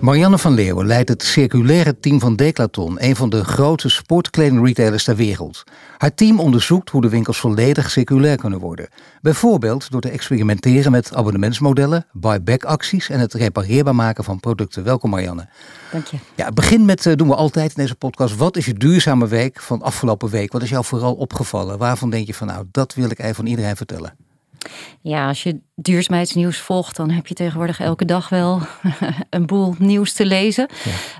Marianne van Leeuwen leidt het circulaire team van Declaton, een van de grootste sportkledingretailers ter wereld. Haar team onderzoekt hoe de winkels volledig circulair kunnen worden. Bijvoorbeeld door te experimenteren met abonnementsmodellen, buyback acties en het repareerbaar maken van producten. Welkom Marianne. Dank je. Ja, begin met, uh, doen we altijd in deze podcast, wat is je duurzame week van afgelopen week? Wat is jou vooral opgevallen? Waarvan denk je van nou, dat wil ik even van iedereen vertellen? Ja, als je duurzaamheidsnieuws volgt, dan heb je tegenwoordig elke dag wel een boel nieuws te lezen.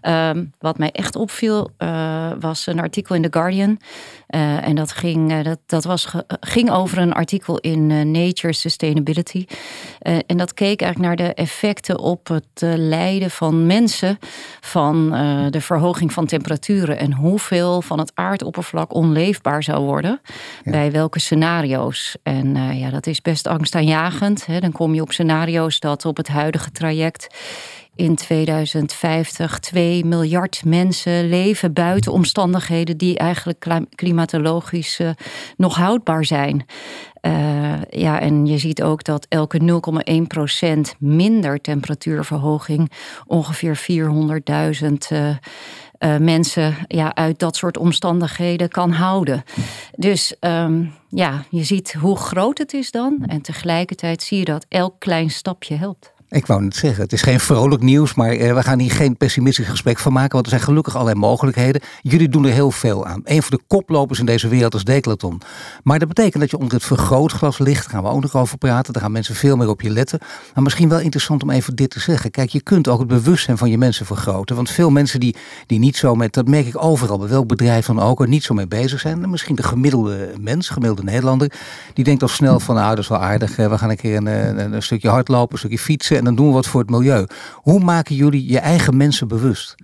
Ehm, wat mij echt opviel, uh, was een artikel in The Guardian. Uh, en dat, ging, uh, dat, dat was, ging over een artikel in Nature Sustainability. en dat keek eigenlijk naar de effecten op het lijden van mensen van de verhoging van temperaturen. En hoeveel van het aardoppervlak onleefbaar zou worden. Bij welke scenario's. En ja, dat is best angstaanjagend. Dan kom je op scenario's dat op het huidige traject in 2050 2 miljard mensen leven buiten omstandigheden die eigenlijk klimatologisch uh, nog houdbaar zijn. Uh, ja, en je ziet ook dat elke 0,1% minder temperatuurverhoging ongeveer 400.000 uh, uh, mensen ja, uit dat soort omstandigheden kan houden. Dus um, ja, je ziet hoe groot het is dan. En tegelijkertijd zie je dat elk klein stapje helpt. Ik wou net zeggen, het is geen vrolijk nieuws, maar eh, we gaan hier geen pessimistisch gesprek van maken, want er zijn gelukkig allerlei mogelijkheden. Jullie doen er heel veel aan. Een van de koplopers in deze wereld is Declaton. Maar dat betekent dat je onder het vergrootglas ligt, daar gaan we ook nog over praten, daar gaan mensen veel meer op je letten. Maar misschien wel interessant om even dit te zeggen. Kijk, je kunt ook het bewustzijn van je mensen vergroten, want veel mensen die, die niet zo met, dat merk ik overal, bij welk bedrijf dan ook, er niet zo mee bezig zijn. Misschien de gemiddelde mens, gemiddelde Nederlander, die denkt al snel van, nou dat is wel aardig, we gaan een keer een, een, een stukje hardlopen, een stukje fietsen en dan doen we wat voor het milieu. Hoe maken jullie je eigen mensen bewust?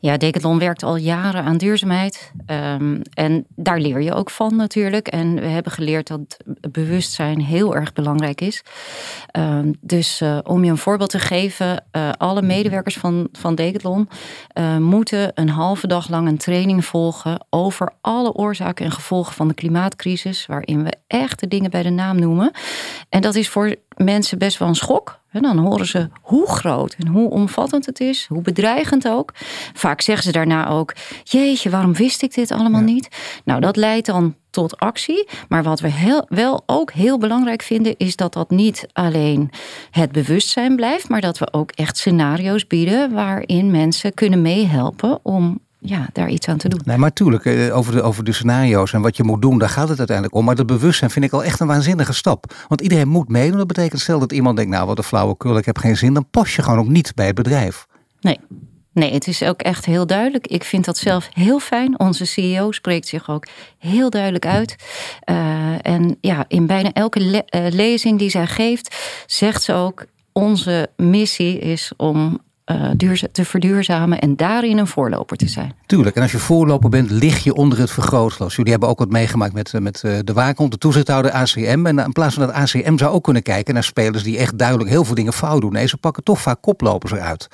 Ja, Decathlon werkt al jaren aan duurzaamheid. Um, en daar leer je ook van natuurlijk. En we hebben geleerd dat bewustzijn heel erg belangrijk is. Um, dus uh, om je een voorbeeld te geven, uh, alle medewerkers van, van Decathlon uh, moeten een halve dag lang een training volgen over alle oorzaken en gevolgen van de klimaatcrisis, waarin we echt de dingen bij de naam noemen. En dat is voor mensen best wel een schok. En dan horen ze hoe groot en hoe omvattend het is, hoe bedreigend ook. Vaak zeggen ze daarna ook: Jeetje, waarom wist ik dit allemaal niet? Nou, dat leidt dan tot actie. Maar wat we heel, wel ook heel belangrijk vinden, is dat dat niet alleen het bewustzijn blijft, maar dat we ook echt scenario's bieden waarin mensen kunnen meehelpen om ja, daar iets aan te doen. Nee, maar tuurlijk, eh, over de, over de scenario's en wat je moet doen, daar gaat het uiteindelijk om. Maar dat bewustzijn vind ik al echt een waanzinnige stap. Want iedereen moet meedoen. Dat betekent stel dat iemand denkt, nou wat een flauwekul, ik heb geen zin. Dan pas je gewoon ook niet bij het bedrijf. Nee. Nee, het is ook echt heel duidelijk. Ik vind dat zelf heel fijn. Onze CEO spreekt zich ook heel duidelijk uit. Uh, en ja, in bijna elke le uh, lezing die zij geeft, zegt ze ook: onze missie is om uh, te verduurzamen en daarin een voorloper te zijn. Tuurlijk, en als je voorloper bent, lig je onder het vergrootglas. Jullie hebben ook wat meegemaakt met, eh, met eh, de waakhond, de toezichthouder ACM. En in plaats van dat ACM zou ook kunnen kijken naar spelers die echt duidelijk heel veel dingen fout doen. Nee, ze pakken toch vaak koplopers eruit.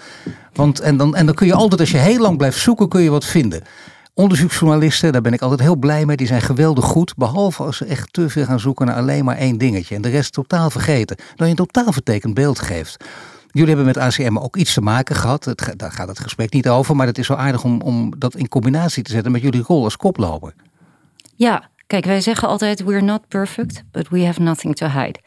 Want, en, dan, en dan kun je altijd, als je heel lang blijft zoeken, kun je wat vinden. Onderzoeksjournalisten, daar ben ik altijd heel blij mee, die zijn geweldig goed. Behalve als ze echt te veel gaan zoeken naar alleen maar één dingetje. En de rest totaal vergeten. Dan je een totaal vertekend beeld geeft. Jullie hebben met ACM ook iets te maken gehad. Daar gaat het gesprek niet over. Maar het is wel aardig om, om dat in combinatie te zetten met jullie rol als koploper. Ja, kijk, wij zeggen altijd: we're not perfect, but we have nothing to hide.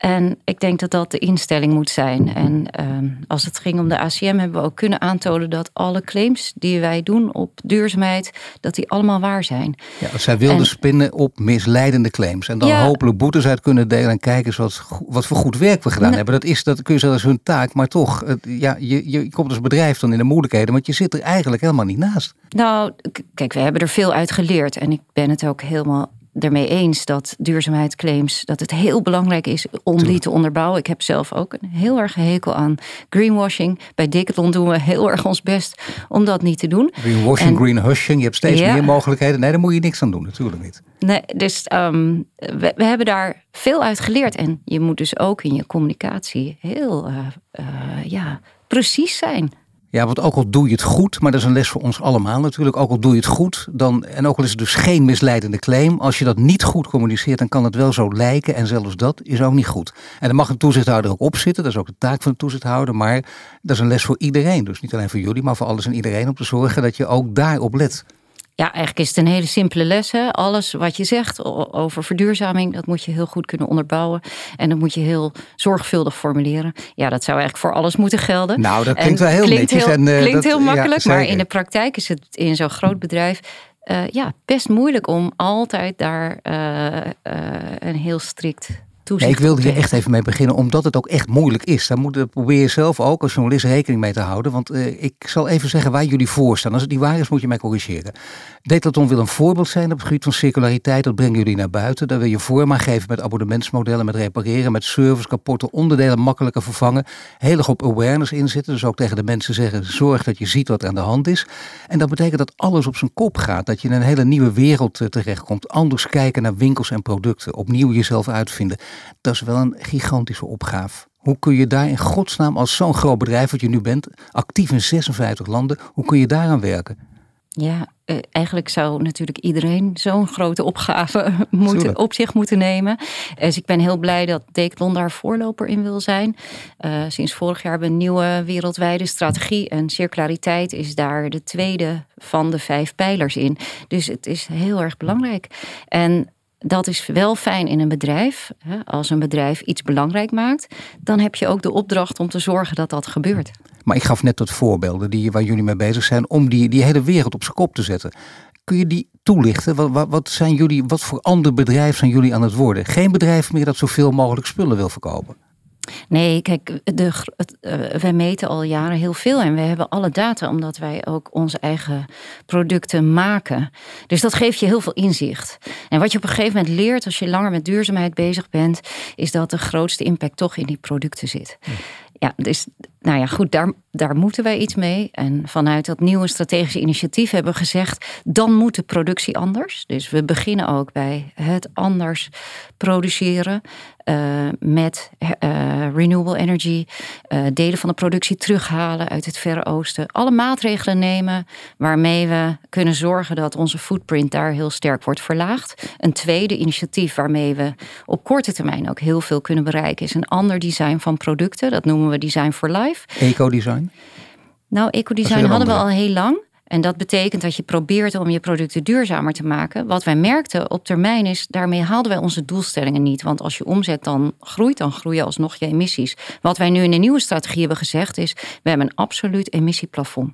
En ik denk dat dat de instelling moet zijn. En uh, als het ging om de ACM hebben we ook kunnen aantonen dat alle claims die wij doen op duurzaamheid, dat die allemaal waar zijn. Ja, zij wilden spinnen op misleidende claims. En dan ja, hopelijk boetes uit kunnen delen en kijken wat, wat voor goed werk we gedaan hebben. Dat, is, dat kun je als hun taak, maar toch, ja, je, je komt als bedrijf dan in de moeilijkheden, want je zit er eigenlijk helemaal niet naast. Nou, kijk, we hebben er veel uit geleerd. En ik ben het ook helemaal ermee eens dat duurzaamheidsclaims dat het heel belangrijk is om die te onderbouwen. Ik heb zelf ook een heel erg hekel aan greenwashing. Bij Decathlon doen we heel erg ons best om dat niet te doen. Greenwashing, greenhushing, je hebt steeds meer mogelijkheden. Nee, daar moet je niks aan doen, natuurlijk niet. Nee, dus ehm, we, we, hebben daar veel uit geleerd. En je moet dus ook in je communicatie heel uh, uh, ja, precies zijn. Ja, want ook al doe je het goed, maar dat is een les voor ons allemaal natuurlijk. Ook al doe je het goed, dan, en ook al is het dus geen misleidende claim, als je dat niet goed communiceert, dan kan het wel zo lijken. En zelfs dat is ook niet goed. En dan mag een toezichthouder ook opzitten, dat is ook de taak van de toezichthouder. Maar dat is een les voor iedereen. Dus niet alleen voor jullie, maar voor alles en iedereen om te zorgen dat je ook daarop let. Ja, eigenlijk is het een hele simpele les. Hè? Alles wat je zegt over verduurzaming, dat moet je heel goed kunnen onderbouwen. En dat moet je heel zorgvuldig formuleren. Ja, dat zou eigenlijk voor alles moeten gelden. Nou, dat klinkt wel heel klinkt netjes. Heel, en, uh, klinkt heel makkelijk, maar in de praktijk is het in zo'n groot bedrijf uh, ja, best moeilijk om altijd daar uh, een heel strikt Nee, ik wilde hier echt even mee beginnen, omdat het ook echt moeilijk is. Daar moet, probeer je zelf ook als journalist rekening mee te houden. Want uh, ik zal even zeggen waar jullie voor staan. Als het niet waar is, moet je mij corrigeren. Decathlon wil een voorbeeld zijn op het gebied van circulariteit. Dat brengen jullie naar buiten. Daar wil je vorm aan geven met abonnementsmodellen, met repareren, met service, kapotte onderdelen makkelijker vervangen. Heel erg op awareness inzetten. Dus ook tegen de mensen zeggen, zorg dat je ziet wat er aan de hand is. En dat betekent dat alles op zijn kop gaat. Dat je in een hele nieuwe wereld terechtkomt. Anders kijken naar winkels en producten. Opnieuw jezelf uitvinden. Dat is wel een gigantische opgave. Hoe kun je daar in godsnaam als zo'n groot bedrijf wat je nu bent, actief in 56 landen, hoe kun je daaraan werken? Ja, eh, eigenlijk zou natuurlijk iedereen zo'n grote opgave moeten, op zich moeten nemen. Dus ik ben heel blij dat Decathlon daar voorloper in wil zijn. Uh, sinds vorig jaar hebben we een nieuwe wereldwijde strategie. En circulariteit is daar de tweede van de vijf pijlers in. Dus het is heel erg belangrijk. En dat is wel fijn in een bedrijf. Als een bedrijf iets belangrijk maakt, dan heb je ook de opdracht om te zorgen dat dat gebeurt. Maar ik gaf net wat voorbeelden die, waar jullie mee bezig zijn om die, die hele wereld op zijn kop te zetten. Kun je die toelichten? Wat, wat, wat, zijn jullie, wat voor ander bedrijf zijn jullie aan het worden? Geen bedrijf meer dat zoveel mogelijk spullen wil verkopen. Nee, kijk, de, uh, wij meten al jaren heel veel en we hebben alle data omdat wij ook onze eigen producten maken. Dus dat geeft je heel veel inzicht. En wat je op een gegeven moment leert als je langer met duurzaamheid bezig bent, is dat de grootste impact toch in die producten zit. Ja ja, dus nou ja, goed, daar, daar moeten wij iets mee. En vanuit dat nieuwe strategische initiatief hebben we gezegd, dan moet de productie anders. Dus we beginnen ook bij het anders produceren. Uh, met uh, renewable energy, uh, delen van de productie terughalen uit het Verre Oosten. Alle maatregelen nemen waarmee we kunnen zorgen dat onze footprint daar heel sterk wordt verlaagd. Een tweede initiatief waarmee we op korte termijn ook heel veel kunnen bereiken is een ander design van producten. Dat noemen we Design for Life. Ecodesign? Nou, ecodesign hadden we al heel lang. En dat betekent dat je probeert om je producten duurzamer te maken. Wat wij merkten op termijn is, daarmee haalden wij onze doelstellingen niet. Want als je omzet dan groeit, dan groeien alsnog je emissies. Wat wij nu in de nieuwe strategie hebben gezegd is, we hebben een absoluut emissieplafond.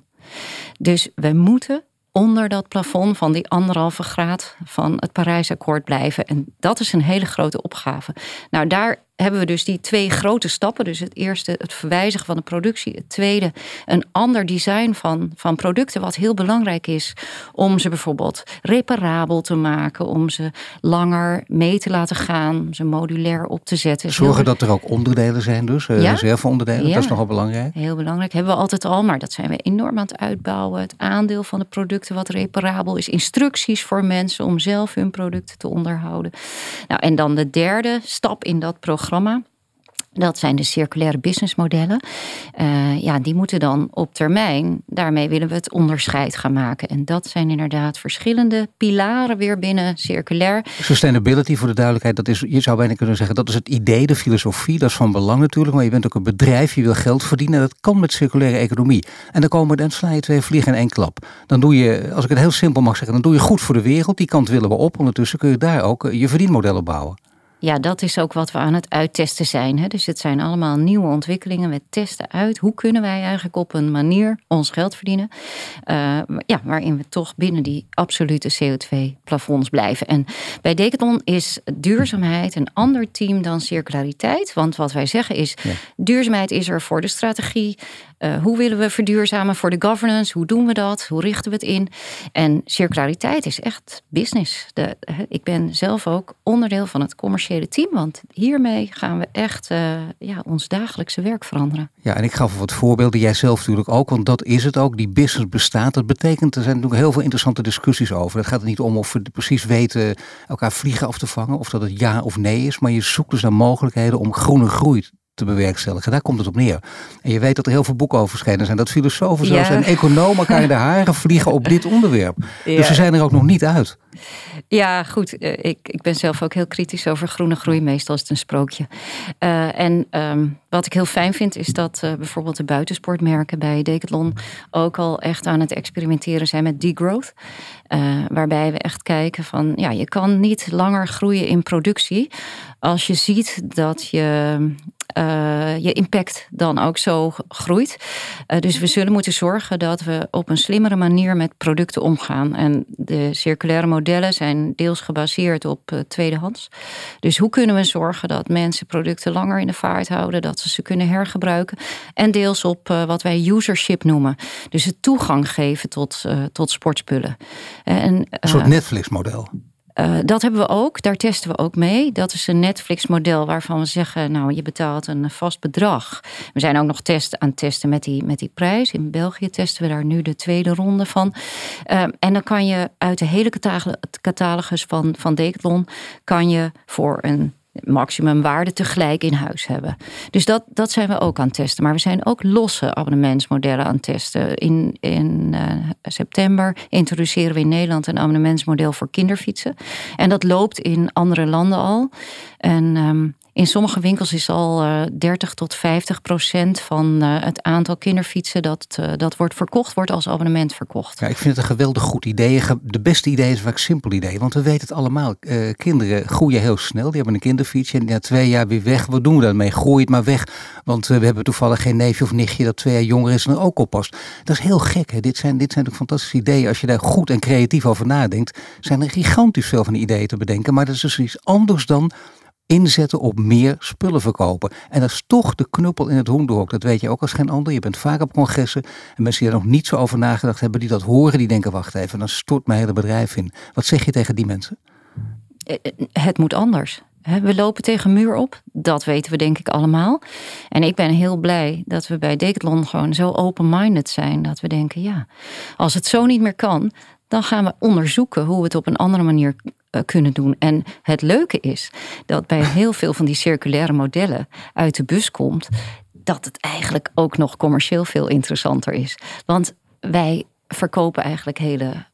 Dus we moeten onder dat plafond van die anderhalve graad van het Parijsakkoord blijven. En dat is een hele grote opgave. Nou, daar hebben we dus die twee grote stappen. Dus het eerste, het verwijzigen van de productie. Het tweede, een ander design van, van producten, wat heel belangrijk is om ze bijvoorbeeld reparabel te maken, om ze langer mee te laten gaan, om ze modulair op te zetten. Zorgen dat er ook onderdelen zijn, dus uh, ja? reserveonderdelen. Ja. Dat is nogal belangrijk. Heel belangrijk. Hebben we altijd al, maar dat zijn we enorm aan het uitbouwen. Het aandeel van de producten wat reparabel is, instructies voor mensen om zelf hun producten te onderhouden. Nou, en dan de derde stap in dat programma Dat zijn de circulaire businessmodellen. Uh, ja, die moeten dan op termijn, daarmee willen we het onderscheid gaan maken. En dat zijn inderdaad verschillende pilaren weer binnen circulair. Sustainability, voor de duidelijkheid, dat is, je zou bijna kunnen zeggen, dat is het idee, de filosofie. Dat is van belang natuurlijk, maar je bent ook een bedrijf, je wil geld verdienen. En dat kan met circulaire economie. En dan, komen, dan sla je twee vliegen in één klap. Dan doe je, als ik het heel simpel mag zeggen, dan doe je goed voor de wereld. Die kant willen we op. Ondertussen kun je daar ook eh, je verdienmodellen bouwen. Ja, dat is ook wat we aan het uittesten zijn. Hè? Dus het zijn allemaal nieuwe ontwikkelingen. We testen uit hoe kunnen wij eigenlijk op een manier ons geld verdienen. Uh, ja, waarin we toch binnen die absolute CO2-plafonds blijven. En bij Decathlon is duurzaamheid een ander team dan circulariteit. Want wat wij zeggen is, duurzaamheid is er voor de strategie. Uh, hoe willen we verduurzamen voor de governance? Hoe doen we dat? Hoe richten we het in? En circulariteit is echt business. De, ik ben zelf ook onderdeel van het commerciële team, want hiermee gaan we echt uh, ja, ons dagelijkse werk veranderen. Ja, en ik gaf wat voorbeelden, jij zelf natuurlijk ook, want dat is het ook. Die business bestaat. Dat betekent, er zijn natuurlijk heel veel interessante discussies over. Het gaat er niet om of we precies weten elkaar vliegen af te vangen, of dat het ja of nee is, maar je zoekt dus naar mogelijkheden om groene groei te bewerkstelligen. Daar komt het op neer. En je weet dat er heel veel boeken over verschenen zijn. Dat filosofen zelfs en economen elkaar in de haren vliegen op dit onderwerp. Dus ze zijn er ook nog niet uit. Ja, goed. Eh, ik, ik ben zelf ook heel kritisch over groene groei. Meestal is het een sprookje. Uh, en um, wat ik heel fijn vind, is dat uh, bijvoorbeeld de buitensportmerken bij Decathlon ook al echt aan het experimenteren zijn met degrowth. Uh, waarbij we echt kijken van, ja, je kan niet langer groeien in productie als je ziet dat je uh, je impact dan ook zo groeit. Uh, dus we zullen moeten zorgen dat we op een slimmere manier met producten omgaan. En de circulaire modellen zijn deels gebaseerd op uh, tweedehands. Dus hoe kunnen we zorgen dat mensen producten langer in de vaart houden, dat ze ze kunnen hergebruiken. En deels op wat wij usership noemen. Dus het toegang geven tot, tot sportspullen. En, een soort Netflix-model. Uh, dat hebben we ook, daar testen we ook mee. Dat is een Netflix-model waarvan we zeggen: Nou, je betaalt een vast bedrag. We zijn ook nog test, aan het testen met die, met die prijs. In België testen we daar nu de tweede ronde van. Uh, en dan kan je uit de hele catalogus van, van Decathlon kan je voor een maximumwaarde tegelijk in huis hebben. Dus dat, dat zijn we ook aan het testen. Maar we zijn ook losse abonnementsmodellen aan het testen. In, in uh, september introduceren we in Nederland een abonnementsmodel voor kinderfietsen. En dat loopt in andere landen al. En um, in sommige winkels is al uh, eh, 30 tot 50 procent van uh, het aantal kinderfietsen dat, uh, dat wordt verkocht, wordt als abonnement verkocht. Ja, ik vind het een geweldig goed idee. De beste idee is vaak simpel idee, want we weten het allemaal. kinderen groeien heel snel, die hebben een kinderfietsje en na twee jaar weer weg. Wat doen we daarmee? Gooi het maar weg, want we hebben toevallig geen neefje of nichtje dat twee jaar jonger is en er ook oppast. Dat is heel gek. Hè? Dit, zijn, dit zijn natuurlijk fantastische ideeën. Als je daar goed en creatief over nadenkt, zijn er gigantisch veel van die ideeën te bedenken. Maar dat is dus iets anders dan inzetten op meer spullen verkopen. En dat is toch de knuppel in het hoenderhok. Dat weet je ook als geen ander. Je bent vaak op congressen en mensen die er nog niet zo over nagedacht hebben, die dat horen, die denken, wacht even, dan stort mijn hele bedrijf in. Wat zeg je tegen die mensen? Eh, eh, het moet anders. We lopen tegen muur op, dat weten we denk ik allemaal. En ik ben heel blij dat we bij Decathlon gewoon zo open-minded zijn. Dat we denken, ja, als het zo niet meer kan, dan gaan we onderzoeken hoe we het op een andere manier kunnen doen. En het leuke is dat bij heel veel van die circulaire modellen uit de bus komt, dat het eigenlijk ook nog commercieel veel interessanter is. Want wij verkopen eigenlijk hele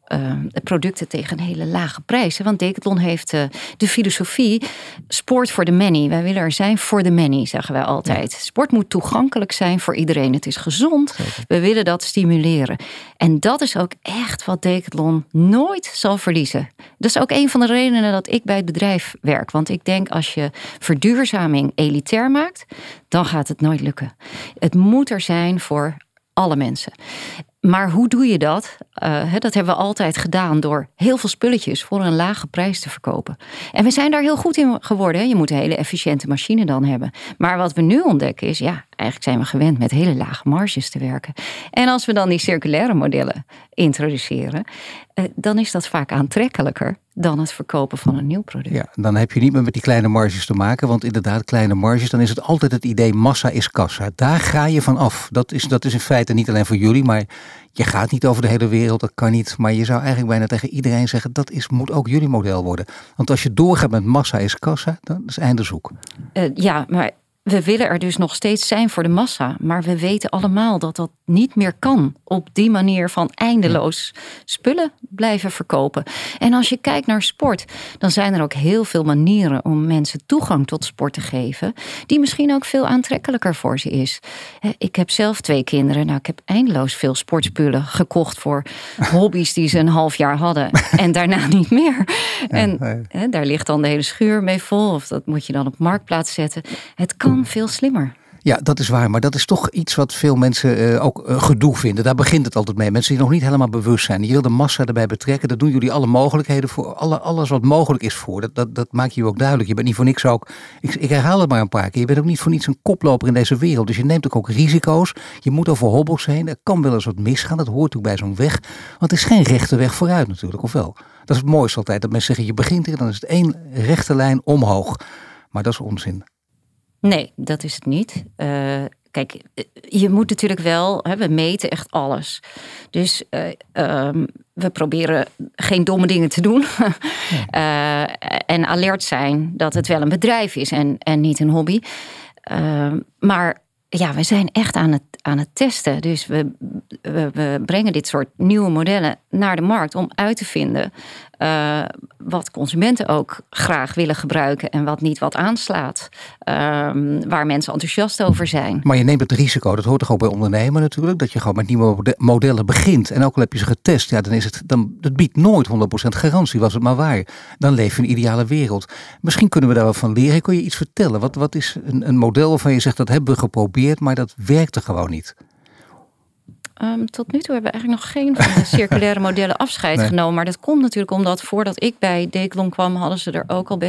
producten tegen een hele lage prijs. Want Decathlon heeft uh, de filosofie sport voor de many. Wij willen er zijn voor de many, zeggen wij altijd. Sport moet toegankelijk zijn voor iedereen. Het is gezond. We willen dat stimuleren. En dat is ook echt wat Decathlon nooit zal verliezen. Dat is ook een van de redenen dat ik bij het bedrijf werk. Want ik denk als je verduurzaming elitair maakt, dan gaat het nooit lukken. Het moet er zijn voor alle mensen. Maar hoe doe je dat? Uh, dat hebben we altijd gedaan door heel veel spulletjes voor een lage prijs te verkopen. En we zijn daar heel goed in geworden. Je moet een hele efficiënte machine dan hebben. Maar wat we nu ontdekken is, ja, eigenlijk zijn we gewend met hele lage marges te werken. En als we dan die circulaire modellen introduceren, uh, dan is dat vaak aantrekkelijker dan het verkopen van een nieuw product. Ja, dan heb je niet meer met die kleine marges te maken. Want inderdaad, kleine marges, dan is het altijd het idee massa is kassa. Daar ga je van af. Dat is, dat is in feite niet alleen voor jullie, maar je gaat niet over de hele wereld, dat kan niet. Maar je zou eigenlijk bijna tegen iedereen zeggen, dat is, moet ook jullie model worden. Want als je doorgaat met massa is kassa, dan is einde zoek. Uh, ja, maar we willen er dus nog steeds zijn voor de massa. Maar we weten allemaal dat dat niet meer kan. Op die manier van eindeloos spullen blijven verkopen. En als je kijkt naar sport, dan zijn er ook heel veel manieren om mensen toegang tot sport te geven. Die misschien ook veel aantrekkelijker voor ze is. Ik heb zelf twee kinderen. Nou, ik heb eindeloos veel sportspullen gekocht voor hobby's die ze een half jaar hadden. En daarna niet meer. En daar ligt dan de hele schuur mee vol. Of dat moet je dan op marktplaats zetten. Het kan veel slimmer. Ja, dat is waar. Maar dat is toch iets wat veel mensen uh, ook uh, gedoe vinden. Daar begint het altijd mee. Mensen die nog niet helemaal bewust zijn. Je wil de massa erbij betrekken. Dat doen jullie alle mogelijkheden voor. Alle, alles wat mogelijk is voor. Dat, dat, dat maak je ook duidelijk. Je bent niet voor niks ook. Ik, ik herhaal het maar een paar keer. Je bent ook niet voor niets een koploper in deze wereld. Dus je neemt ook, ook risico's. Je moet over hobbels heen. Er kan wel eens wat misgaan. Dat hoort ook bij zo'n weg. Want het is geen rechte weg vooruit natuurlijk, of wel? Dat is het mooiste altijd. Dat mensen zeggen, je begint hier, dan is het één rechte lijn omhoog. Maar dat is onzin. Nee, dat is het niet. Uh, kijk, je moet natuurlijk wel, hè, we meten echt alles. Dus uh, um, we proberen geen domme dingen te doen. uh, en alert zijn dat het wel een bedrijf is en, en niet een hobby. maar ja, we zijn echt aan het, aan het testen. Dus we, we, brengen dit soort nieuwe modellen naar de markt om uit te vinden uh, wat consumenten ook graag willen gebruiken en wat niet wat aanslaat. Um, waar mensen enthousiast over zijn. Maar je neemt het risico, dat hoort toch ook bij ondernemen natuurlijk, dat je gewoon met nieuwe modellen begint. En ook al heb je ze getest, ja, dan is het, dan, het biedt nooit 100% garantie, was het maar waar. Dan leef je een ideale wereld. Misschien kunnen we daar wat van leren. Kun je iets vertellen? Wat, wat is een, een model waarvan je zegt dat hebben we geprobeerd, maar dat werkte gewoon niet? Um, tot nu toe hebben we eigenlijk nog geen van de circulaire modellen afscheid genomen. Maar dat komt natuurlijk omdat voordat ik bij Decathlon kwam, hadden ze er ook al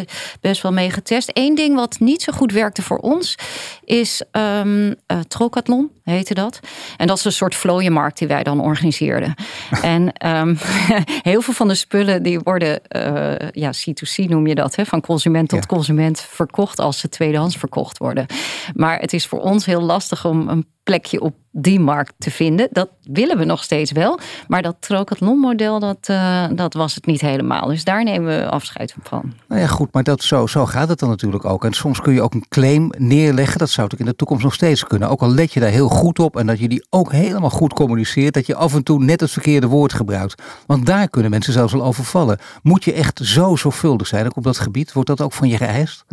best wel mee getest. Eén ding wat niet zo goed werkte voor ons is um, uh, Trocathlon, heette dat. En dat is een soort vlooienmarkt die wij dan organiseerden. en um, heel veel van de spullen die worden, uh, ja, C2C noem je dat, hè, van consument tot consument verkocht als ze tweedehands verkocht worden. Maar het is voor ons heel lastig om een plekje op die markt te vinden. Dat willen we nog steeds wel. Maar dat Trocathlon-model, dat, uh, dat was het niet helemaal. Dus daar nemen we afscheid van. Nou ja, goed, maar dat, zo, zo gaat het dan natuurlijk ook. En soms kun je ook een claim neerleggen. Dat zou ook in de toekomst nog steeds kunnen. Ook al let je daar heel goed op en dat je die ook helemaal goed communiceert. Dat je af en toe net het verkeerde woord gebruikt. Want daar kunnen mensen zelfs wel overvallen. Moet je echt zo zorgvuldig zijn ook op dat gebied? Wordt dat ook van je geëist?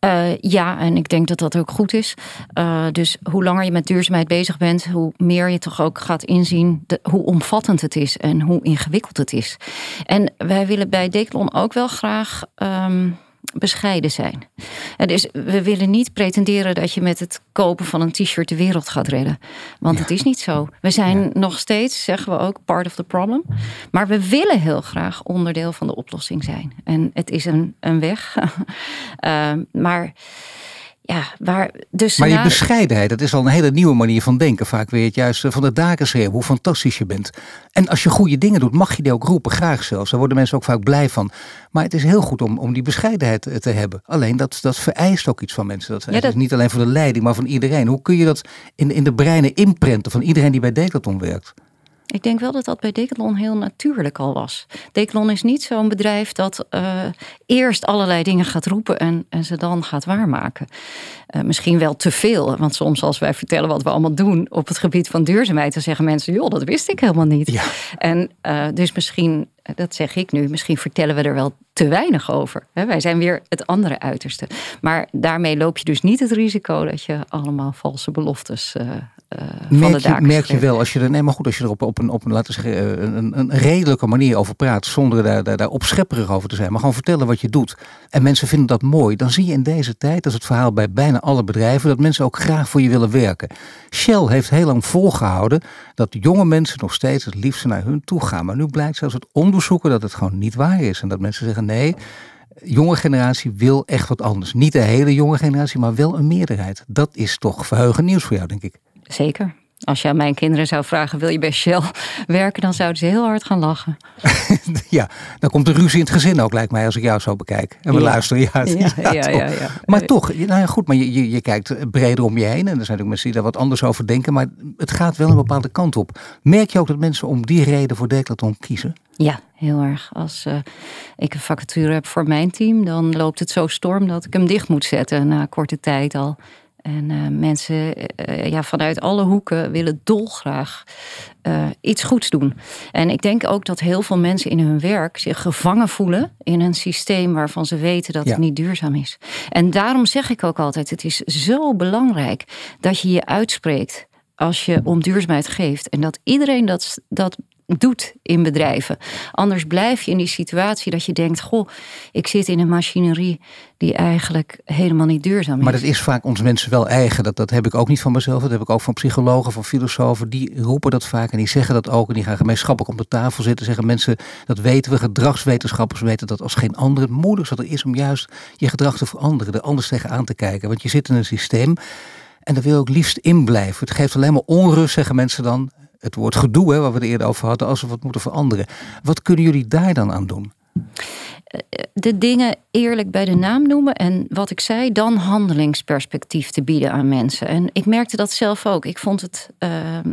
Uh, ja, en ik denk dat dat ook goed is. Uh, dus hoe langer je met duurzaamheid bezig bent, hoe meer je toch ook gaat inzien de, hoe omvattend het is en hoe ingewikkeld het is. En wij willen bij Decathlon ook wel graag. Um, bescheiden zijn. dus we willen niet pretenderen dat je met het kopen van een t-shirt de wereld gaat redden. Want het is niet zo. We zijn nog steeds, zeggen we ook, part of the problem. Maar we willen heel graag onderdeel van de oplossing zijn. En het is een, een weg. uh, maar ja, waar dus maar je bescheidenheid, dat is al een hele nieuwe manier van denken. Vaak weer het juist van de daken schreeuwen, hoe fantastisch je bent. En als je goede dingen doet, mag je die ook roepen, graag zelfs. Daar worden mensen ook vaak blij van. Maar het is heel goed om, om die bescheidenheid te hebben. Alleen dat, dat vereist ook iets van mensen. Dat, ja, dat... niet alleen voor de leiding, maar van iedereen. Hoe kun je dat in, in de breinen inprenten van iedereen die bij Decathlon werkt? Ik denk wel dat dat bij Decathlon heel natuurlijk al was. Decathlon is niet zo'n bedrijf dat uh, eerst allerlei dingen gaat roepen en, en ze dan gaat waarmaken. Uh, misschien wel te veel, want soms als wij vertellen wat we allemaal doen op het gebied van duurzaamheid, dan zeggen mensen, joh, dat wist ik helemaal niet. Ja. En uh, dus misschien, dat zeg ik nu, misschien vertellen we er wel te weinig over. Wij zijn weer het andere uiterste. Maar daarmee loop je dus niet het risico dat je allemaal valse beloftes merk van de daken. merk je wel, als je er, nee, maar goed, als je er op, op, een, op een, laten zeggen, eh, een, een redelijke manier over praat, zonder daar, daar, daar opschepperig over te zijn, maar gewoon vertellen wat je doet. En mensen vinden dat mooi. Dan zie je in deze tijd, dat is het verhaal bij bijna alle bedrijven, dat mensen ook graag voor je willen werken. Shell heeft heel lang volgehouden dat jonge mensen nog steeds het liefste naar hun toe gaan. Maar nu blijkt zelfs het onderzoeken dat het gewoon niet waar is. En dat mensen zeggen nee jonge generatie wil echt wat anders. Niet de hele jonge generatie, maar wel een meerderheid. Dat is toch verheugend nieuws voor jou, denk ik. Zeker. Als je aan mijn kinderen zou vragen: wil je bij Shell werken? dan zouden ze heel hard gaan lachen. ja, dan komt de ruzie in het gezin ook, lijkt mij, als ik jou zo bekijk. En we luisteren. Ja, ja, ja, ja, ja, Maar toch, nou ja, goed, maar je, je, je, kijkt breder om je heen. En er zijn ook mensen die daar wat anders over denken. Maar het gaat wel een bepaalde kant op. Merk je ook dat mensen om die reden voor Decathlon kiezen? Ja, heel erg. Als uh, ik een vacature heb voor mijn team, dan loopt het zo storm dat ik hem dicht moet zetten na korte tijd al. En uh, mensen uh, ja, vanuit alle hoeken willen dolgraag uh, iets goeds doen. En ik denk ook dat heel veel mensen in hun werk zich gevangen voelen in een systeem waarvan ze weten dat het niet duurzaam is. En daarom zeg ik ook altijd: het is zo belangrijk dat je je uitspreekt als je om duurzaamheid geeft. En dat iedereen dat, dat doet in bedrijven. Anders blijf je in die situatie dat je denkt: Goh, ik zit in een machinerie die eigenlijk helemaal niet duurzaam is. Maar dat is vaak ons mensen wel eigen. Dat, dat heb ik ook niet van mezelf. Dat heb ik ook van psychologen, van filosofen. Die roepen dat vaak en die zeggen dat ook. En die gaan gemeenschappelijk om de tafel zitten. Zeggen mensen, dat weten we. Gedragswetenschappers weten dat als geen andere. Het moeilijkste dat er is om juist je gedrag te veranderen. Er anders tegenaan te kijken. Want je zit in een systeem. En daar wil je ook liefst in blijven. Het geeft alleen maar onrust, zeggen mensen dan het woord gedoe, hè, waar we het eerder over hadden, als we wat moeten veranderen. Wat kunnen jullie daar dan aan doen? De dingen eerlijk bij de naam noemen en wat ik zei, dan handelingsperspectief te bieden aan mensen. En ik merkte dat zelf ook. Ik vond het uh,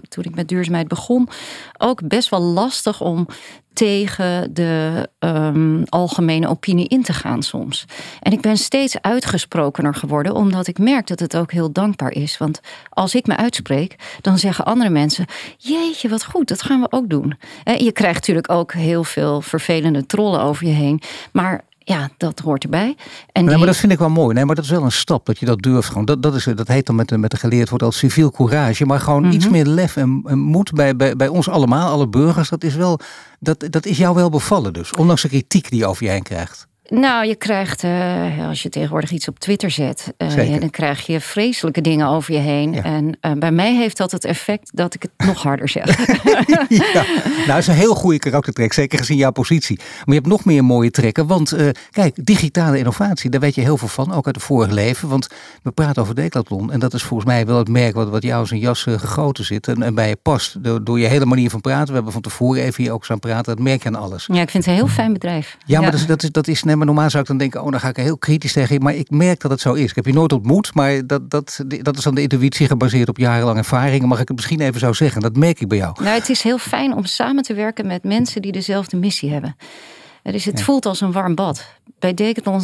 toen ik met duurzaamheid begon ook best wel lastig om tegen de um, algemene opinie in te gaan soms. En ik ben steeds uitgesprokener geworden, omdat ik merk dat het ook heel dankbaar is. Want als ik me uitspreek, dan zeggen andere mensen: Jeetje, wat goed, dat gaan we ook doen. Je krijgt natuurlijk ook heel veel vervelende trollen over je heen. Maar ja, dat hoort erbij. En nee, maar dat vind ik wel mooi. Nee, maar dat is wel een stap dat je dat durft. Gewoon. Dat, dat, is, dat heet dan met, de, met de geleerd wordt als civiel courage. Maar gewoon iets mhm. meer lef en, en moed bij, bij, bij ons allemaal, alle burgers. Dat is, wel, dat, dat is jou wel bevallen dus. Ondanks de kritiek die je over je heen krijgt. Nou, je krijgt, uh, als je tegenwoordig iets op Twitter zet, uh, ja, dan krijg je vreselijke dingen over je heen. En uh, bij mij heeft dat het effect dat ik het nog harder zeg. ja, nou, dat is een heel goede karaktertrek, zeker gezien jouw positie. Maar je hebt nog meer mooie trekken, want kijk, digitale innovatie, daar weet je heel veel van, ook uit het vorige leven. Want we praten over Decathlon en dat is volgens mij wel het merk wat, wat jou zijn jas gegoten zit en, en bij je past. Door, door, je hele manier van praten, we hebben van tevoren even hier ook aan praten, dat merk je aan alles. Ja, ik vind het een heel fijn bedrijf. Ja, maar Dat, is, dat, is, dat is maar normaal zou ik dan denken, oh, dan ga ik er heel kritisch tegen. Maar ik merk dat het zo is. Ik heb je nooit ontmoet, maar dat, dat, dat is dan de intuïtie gebaseerd op jarenlange ervaringen. Mag ik het misschien even zo zeggen? Dat merk ik bij jou. Nou, het is heel fijn om samen te werken met mensen die dezelfde missie hebben. Dus het voelt als een warm bad. Bij Decathlon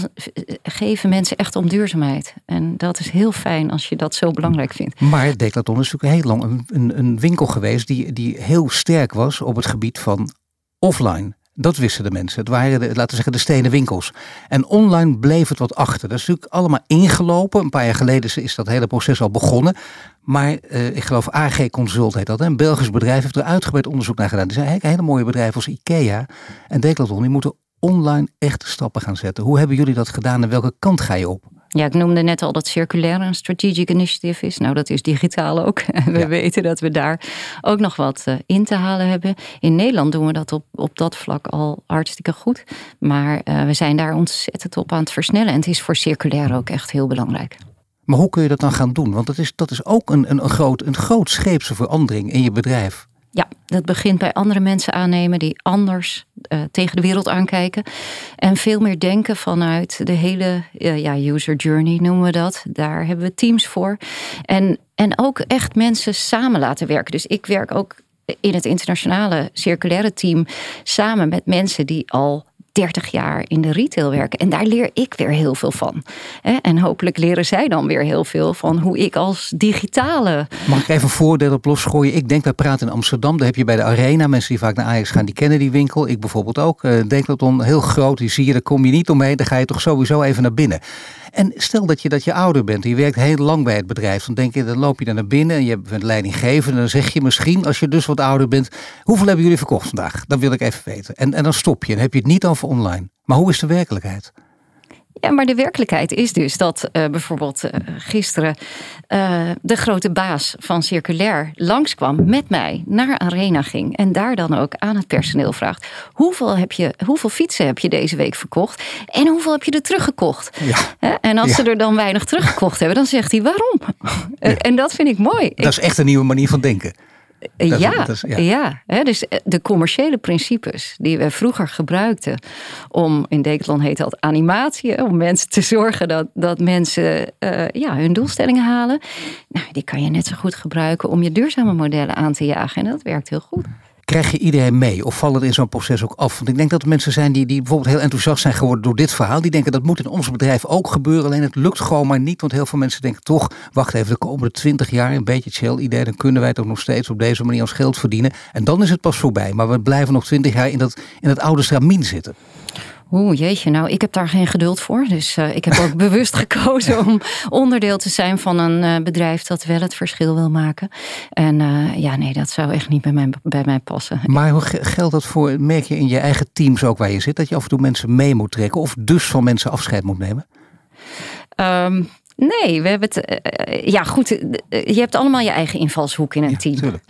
geven mensen echt om duurzaamheid. En dat is heel fijn als je dat zo belangrijk vindt. Maar Decathlon is natuurlijk heel lang een, een, een winkel geweest die, die heel sterk was op het gebied van offline. Dat wisten de mensen. Het waren, de, laten we zeggen, de stenen winkels. En online bleef het wat achter. Dat is natuurlijk allemaal ingelopen. Een paar jaar geleden is dat hele proces al begonnen. Maar uh, ik geloof AG Consult heet dat. Een Belgisch bedrijf heeft er uitgebreid onderzoek naar gedaan. Die zijn hele mooie bedrijven als IKEA en Decathlon. Die moeten online echt stappen gaan zetten. Hoe hebben jullie dat gedaan en welke kant ga je op? Ja, ik noemde net al dat circulair een strategic initiative is. Nou, dat is digitaal ook. We weten dat we daar ook nog wat eh, in te halen hebben. In Nederland doen we dat op, op dat vlak al hartstikke goed. Maar uh, we zijn daar ontzettend op aan het versnellen. En het is voor circulair ook echt heel belangrijk. Maar hoe kun je dat dan gaan doen? Want dat is, dat is ook een, een, een, groot, een groot scheepse verandering in je bedrijf. Ja, dat begint bij andere mensen aannemen die anders uh, tegen de wereld aankijken. En veel meer denken vanuit de hele uh, ja, user journey noemen we dat. Daar hebben we teams voor. En, en ook echt mensen samen laten werken. Dus ik werk ook in het internationale circulaire team samen met mensen die al 30 jaar in de retail werken. En daar leer ik weer heel veel van. En hopelijk leren zij dan weer heel veel van hoe ik als digitale. Mag ik even een voordeel op losgooien? Ik denk, wij praten in Amsterdam. Daar heb je bij de Arena. Mensen die vaak naar Ajax gaan, die kennen die winkel. Ik bijvoorbeeld ook. Uh, Decathlon, heel groot. Die zie je, daar kom je niet omheen. Dan ga je toch sowieso even naar binnen. En stel dat je, dat je ouder bent, je werkt heel lang bij het bedrijf, dan denk je, dan loop je daar naar binnen en je bent leidinggevende. En dan zeg je misschien, als je dus wat ouder bent, hoeveel hebben jullie verkocht vandaag? Dat wil ik even weten. En, en dan stop je en heb je het niet over online. Maar hoe is de werkelijkheid? Ja, maar de werkelijkheid is dus dat uh, bijvoorbeeld uh, gisteren uh, de grote baas van Circulair langskwam met mij naar Arena ging. En daar dan ook aan het personeel vraagt: hoeveel, heb je, hoeveel fietsen heb je deze week verkocht? En hoeveel heb je er teruggekocht? Ja. En als ze er dan weinig teruggekocht hebben, dan zegt hij waarom? Ja. En dat vind ik mooi. Dat is echt een nieuwe manier van denken ja, ja. ja. dus eh, de commerciële principes die we vroeger gebruikten om, in Decathlon heet dat animatie, om mensen te zorgen dat, dat mensen uh, ja, hun doelstellingen halen. Nou, die kan je net zo goed gebruiken om je duurzame modellen aan te jagen. En dat werkt heel goed. Krijg je iedereen mee of valt het in zo'n proces ook af? Want ik denk dat er mensen zijn die, die bijvoorbeeld heel enthousiast zijn geworden door dit verhaal. Die denken dat moet in ons bedrijf ook gebeuren. Alleen het lukt gewoon maar niet. Want heel veel mensen denken toch, wacht even, de komende twintig jaar een beetje chill idee. Dan kunnen wij toch nog steeds op deze manier ons geld verdienen. En dan is het pas voorbij. Maar we blijven nog twintig jaar in dat, in dat oude stramien zitten. Oeh, jeetje, nou, ik heb daar geen geduld voor. Dus uh, ik heb ook bewust gekozen om onderdeel te zijn van een uh, bedrijf dat wel het verschil wil maken. En uh, ja, nee, dat zou echt niet bij mij, bij mij passen. Maar hoe geldt dat voor, merk je in je eigen teams ook waar je zit, dat je af en toe mensen mee moet trekken of dus van mensen afscheid moet nemen? Um, Nee, we hebben het. Eh, eh, ja, goed. Eh, je hebt allemaal je eigen invalshoek in een team.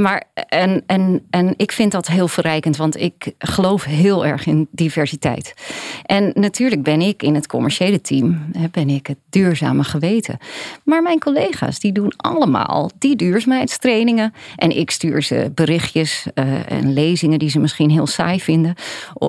maar en, en, en ik vind dat heel verrijkend, want ik geloof heel erg in diversiteit. En natuurlijk ben ik in het commerciële team, ben ik het duurzame geweten. Maar mijn collega's, die doen allemaal die duurzaamheidstrainingen. En ik stuur ze berichtjes en lezingen die ze misschien heel saai vinden.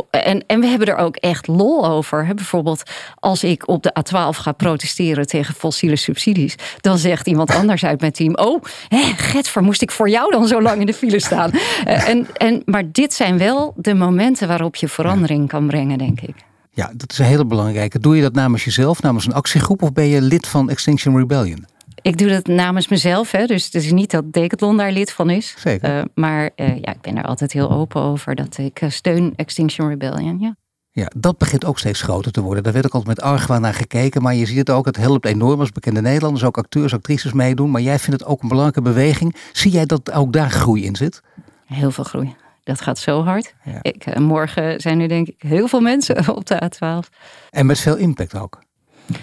En, en we hebben er ook echt lol over. Bijvoorbeeld als ik op de A12 ga protesteren tegen fossiele subsidies. Dan zegt iemand anders uit mijn team: Oh, hè, Getver, moest ik voor jou dan zo lang in de file staan? Eh, en, en, maar dit zijn wel de momenten waarop je verandering kan brengen, denk ik. Ja, dat is een hele belangrijke. Doe je dat namens jezelf, namens een actiegroep, of ben je lid van Extinction Rebellion? Ik doe dat namens mezelf, hè? dus het is niet dat Decathlon daar lid van is. Zeker. Uh, maar uh, ja, ik ben er altijd heel open over dat ik steun Extinction Rebellion. Ja. Ja, dat begint ook steeds groter te worden. Daar werd ook altijd met argwaan naar gekeken. Maar je ziet het ook, het helpt enorm als bekende Nederlanders, ook acteurs, actrices meedoen. Maar jij vindt het ook een belangrijke beweging. Zie jij dat ook daar groei in zit? Heel veel groei. Dat gaat zo hard. Ik, eh, morgen zijn er denk ik heel veel mensen op de A12. En met veel impact ook.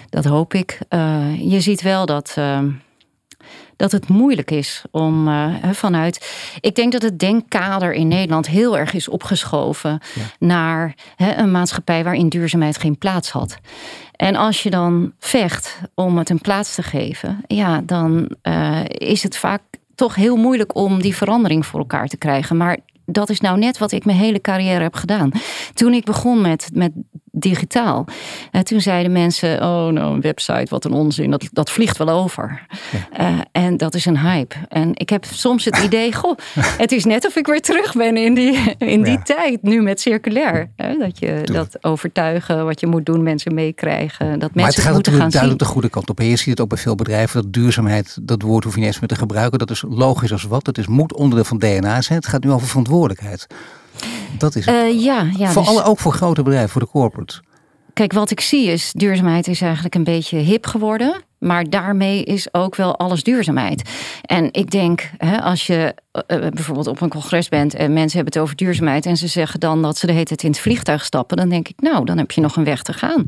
Dat hoop ik. Uh, je ziet wel dat... Uh, dat het moeilijk is om uh, vanuit. Ik denk dat het denkkader in Nederland heel erg is opgeschoven naar een maatschappij waarin duurzaamheid geen plaats had. En als je dan vecht om het een plaats te geven, ja, dan uh, is het vaak toch heel moeilijk om die verandering voor elkaar te krijgen. Maar dat is nou net wat ik mijn hele carrière heb gedaan. Toen ik begon met, met digitaal. En toen zeiden mensen, oh nou een website, wat een onzin, dat, dat vliegt wel over. Uh, en dat is een hype. En ik heb soms het idee, goh, het is net of ik weer terug ben in die, in die tijd, nu met circulair. Hè? Dat je dat overtuigen, wat je moet doen, mensen meekrijgen. Dat mensen maar het gaat natuurlijk duidelijk de goede kant op. En je ziet het ook bij veel bedrijven, dat duurzaamheid, dat woord hoef je niet eens meer te gebruiken. Dat is logisch als wat. Het is moet onderdeel van DNA zijn. Het gaat nu over verantwoordelijkheid. Dat is het. Uh, ja, ja, voor dus... alle, ook voor grote bedrijven, voor de corporates. Kijk, wat ik zie is, duurzaamheid is eigenlijk een beetje hip geworden. Maar daarmee is ook wel alles duurzaamheid. En ik denk, hè, als je uh, bijvoorbeeld op een congres bent en mensen hebben het over duurzaamheid en ze zeggen dan dat ze de hele tijd in het vliegtuig stappen, dan denk ik, nou, dan heb je nog een weg te gaan.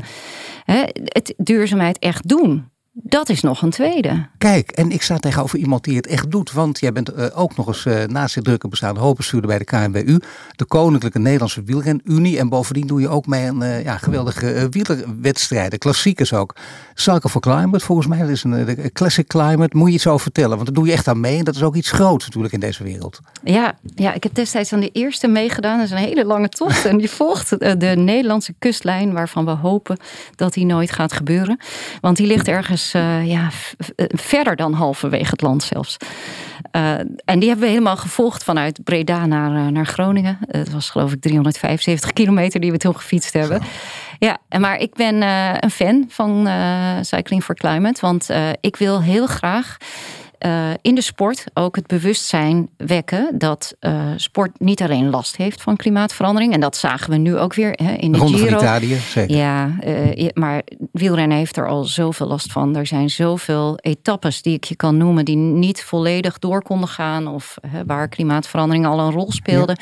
Hè, het duurzaamheid echt doen. Dat is nog een tweede. Kijk, en ik sta tegenover iemand die het echt doet. Want jij bent uh, ook nog eens uh, naast dit drukke bestaande hoofdbestuurder bij de KNWU. De Koninklijke Nederlandse Wielrenunie. En bovendien doe je ook mee aan uh, ja, geweldige wielerwedstrijden. Klassiekers ook. Cycle for Climate, volgens mij. Dat is een Classic Climate. Moet je iets over vertellen? Want daar doe je echt aan mee. En dat is ook iets groots natuurlijk in deze wereld. Ja, ja ik heb destijds aan de eerste meegedaan. Dat is een hele lange tocht. en die volgt de Nederlandse kustlijn. Waarvan we hopen dat die nooit gaat gebeuren. Want die ligt ergens uh, ja, eh, verder dan halverwege het land zelfs. Uh, en die hebben we helemaal gevolgd vanuit Breda naar, naar Groningen. Het was geloof ik 375 kilometer die we toen gefietst hebben. Ja, maar ik ben een fan van Cycling for Climate. Want ik wil heel graag uh, in de sport ook het bewustzijn wekken dat uh, sport niet alleen last heeft van klimaatverandering. En dat zagen we nu ook weer hè, in de Ronde Giro. Van Italië, zeker. Ja, uh, maar wielrennen heeft er al zoveel last van. Er zijn zoveel etappes die ik je kan noemen die niet volledig door konden gaan of waar klimaatverandering al een rol speelde.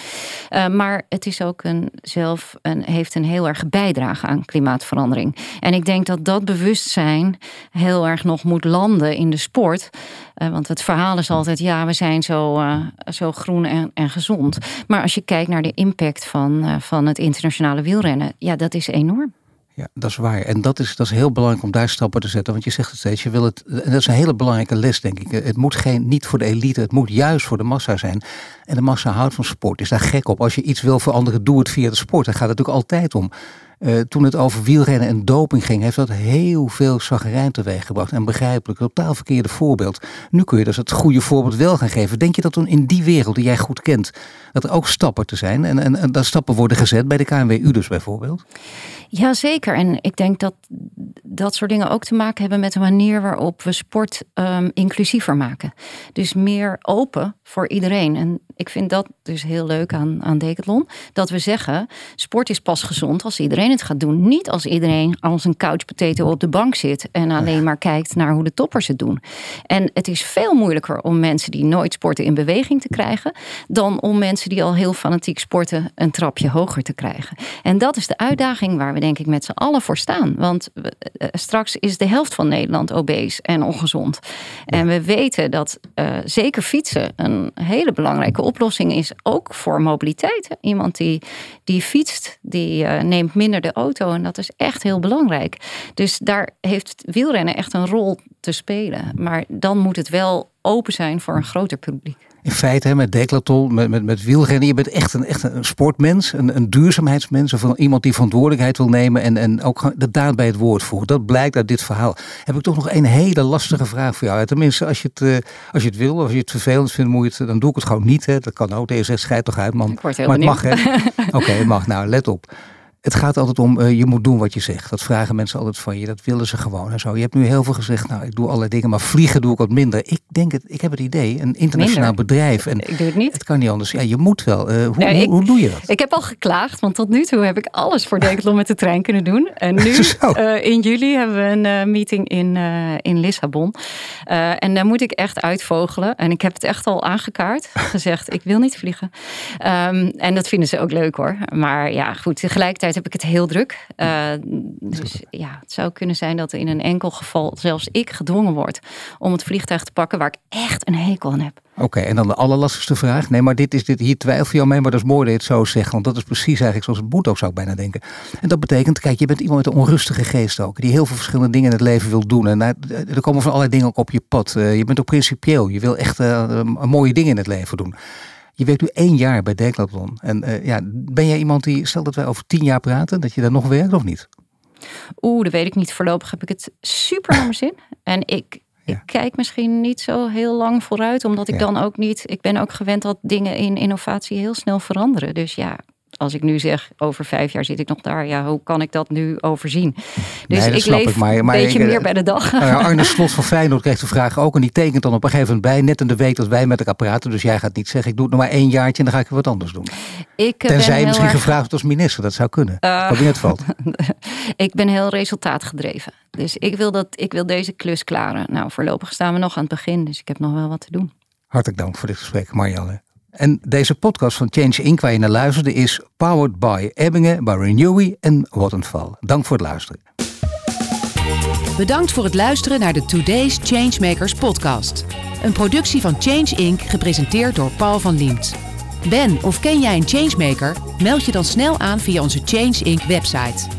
Ja. maar het is ook een zelf een, heeft een heel erg bijdrage aan klimaatverandering. En ik denk dat dat bewustzijn heel erg nog moet landen in de sport. Uh, want het verhaal is altijd, ja, we zijn zo, uh, zo groen en, en, gezond. Maar als je kijkt naar de impact van, uh, van het internationale wielrennen, ja, dat is enorm. Ja, dat is waar. En dat is, dat is heel belangrijk om daar stappen te zetten. Want je zegt het steeds, je wil het. En dat is een hele belangrijke les, denk ik. Het moet geen, niet voor de elite, het moet juist voor de massa zijn. En de massa houdt van sport, is daar gek op. Als je iets wil veranderen, doe het via de sport. Daar gaat het natuurlijk altijd om. Uh, toen het over wielrennen en doping ging, heeft dat heel veel zagrijn teweeggebracht. En begrijpelijk, totaal verkeerde voorbeeld. Nu kun je dus het goede voorbeeld wel gaan geven. Denk je dat toen in die wereld die jij goed kent, dat er ook stappen te zijn? En, en, dat stappen worden gezet bij de KNWU dus bijvoorbeeld? Jazeker. En ik denk dat dat soort dingen ook te maken hebben met de manier waarop we sport um, inclusiever maken. Dus meer open voor iedereen. En ik vind dat dus heel leuk aan, aan Decathlon. Dat we zeggen, sport is pas gezond als iedereen het gaat doen. Niet als iedereen als een couch potato op de bank zit en alleen maar kijkt naar hoe de toppers het doen. En het is veel moeilijker om mensen die nooit sporten in beweging te krijgen, dan om mensen die al heel fanatiek sporten een trapje hoger te krijgen. En dat is de uitdaging waar we denk ik met z'n allen voor staan. Want eh, straks is de helft van Nederland obese en ongezond. En we weten dat uh, zeker fietsen een hele belangrijke oplossing is, ook voor mobiliteit. Iemand die, die fietst, die uh, neemt minder de auto en dat is echt heel belangrijk. Dus daar heeft wielrennen echt een rol te spelen. Maar dan moet het wel open zijn voor een groter publiek in feite hè, met declaton, met, met, met wielrennen. Je bent echt een, echt een sportmens, een, een duurzaamheidsmens. Of iemand die verantwoordelijkheid wil nemen en, en ook de daad bij het woord voert. Dat blijkt uit dit verhaal. Heb ik toch nog een hele lastige vraag voor jou. Tenminste, als je het, uh, als je het wil, of als je het vervelend vindt, moet je het, dan doe ik het gewoon niet. Hè. Dat kan ook. Deze zegt, schijt toch uit man. maar het mag hè. Oké, het mag. Nou, let op. Het gaat altijd om, uh, je moet doen wat je zegt. Dat vragen mensen altijd van je. Dat willen ze gewoon en zo. Je hebt nu heel veel gezegd, nou, ik doe allerlei dingen, maar vliegen doe ik wat minder. Ik denk het, ik heb het idee, een internationaal bedrijf. En ik doe het niet. Het kan niet anders. Ja, je moet wel. Uh, hoe, hoe, hoe, doe je dat? Ik heb al geklaagd, want tot nu toe heb ik alles voor Decathlon met de trein kunnen doen. En nu, uh, in juli, hebben we een meeting in, in Lissabon. en daar moet ik echt uitvogelen. En ik heb het echt al aangekaart. Gezegd, ik wil niet vliegen. Um, en dat vinden ze ook leuk hoor. Maar ja, goed, tegelijkertijd heb ik het heel druk. Uh, dus ja, het zou kunnen zijn dat in een enkel geval zelfs ik gedwongen word om het vliegtuig te pakken waar ik echt een hekel aan heb. Oké, en dan de allerlastigste vraag. Nee, maar dit is dit, hier twijfel je aan mee, maar dat is mooi dat je het zo zegt. Want dat is precies eigenlijk zoals het moet ook, zou ik bijna denken. En dat betekent, kijk, je bent iemand met een onrustige geest ook. Die heel veel verschillende dingen in het leven wil doen. En nou, er komen van allerlei dingen ook op je pad. Uh, je bent ook principieel. Je wil echt uh, mooie dingen in het leven doen. Je werkt nu één jaar bij Decathlon. En uh, ja, ben jij iemand die, stel dat wij over tien jaar praten, dat je daar nog werkt of niet? Oeh, dat weet ik niet. Voorlopig heb ik het super naar mijn zin. En ik, ja. ik kijk misschien niet zo heel lang vooruit, omdat ik ja. dan ook niet. Ik ben ook gewend dat dingen in innovatie heel snel veranderen. Dus ja, als ik nu zeg, over vijf jaar zit ik nog daar, ja, hoe kan ik dat nu overzien? Dus nee, ik leef ik, maar, maar een beetje ik, meer bij de dag. Nou Arne Slot van Feyenoord kreeg de vraag ook en die tekent dan op een gegeven moment bij, net in de week dat wij met elkaar praten. Dus jij gaat niet zeggen, ik doe het nog maar één jaartje en dan ga ik weer wat anders doen. Ik Tenzij je misschien erg... gevraagd als minister, dat zou kunnen. Uh, kabinet valt. ik ben heel resultaatgedreven. Dus ik wil, dat, ik wil deze klus klaren. Nou, voorlopig staan we nog aan het begin, dus ik heb nog wel wat te doen. Hartelijk dank voor dit gesprek, Marianne. En deze podcast van Change Inc. waar je naar luisterde is powered by Ebbingen, by Renewy en Vattenfall. Dank voor het luisteren. Bedankt voor het luisteren naar de Today's Changemakers podcast. Een productie van Change Inc. gepresenteerd door Paul van Liemt. Ben of ken jij een changemaker? Meld je dan snel aan via onze Change Inc. website.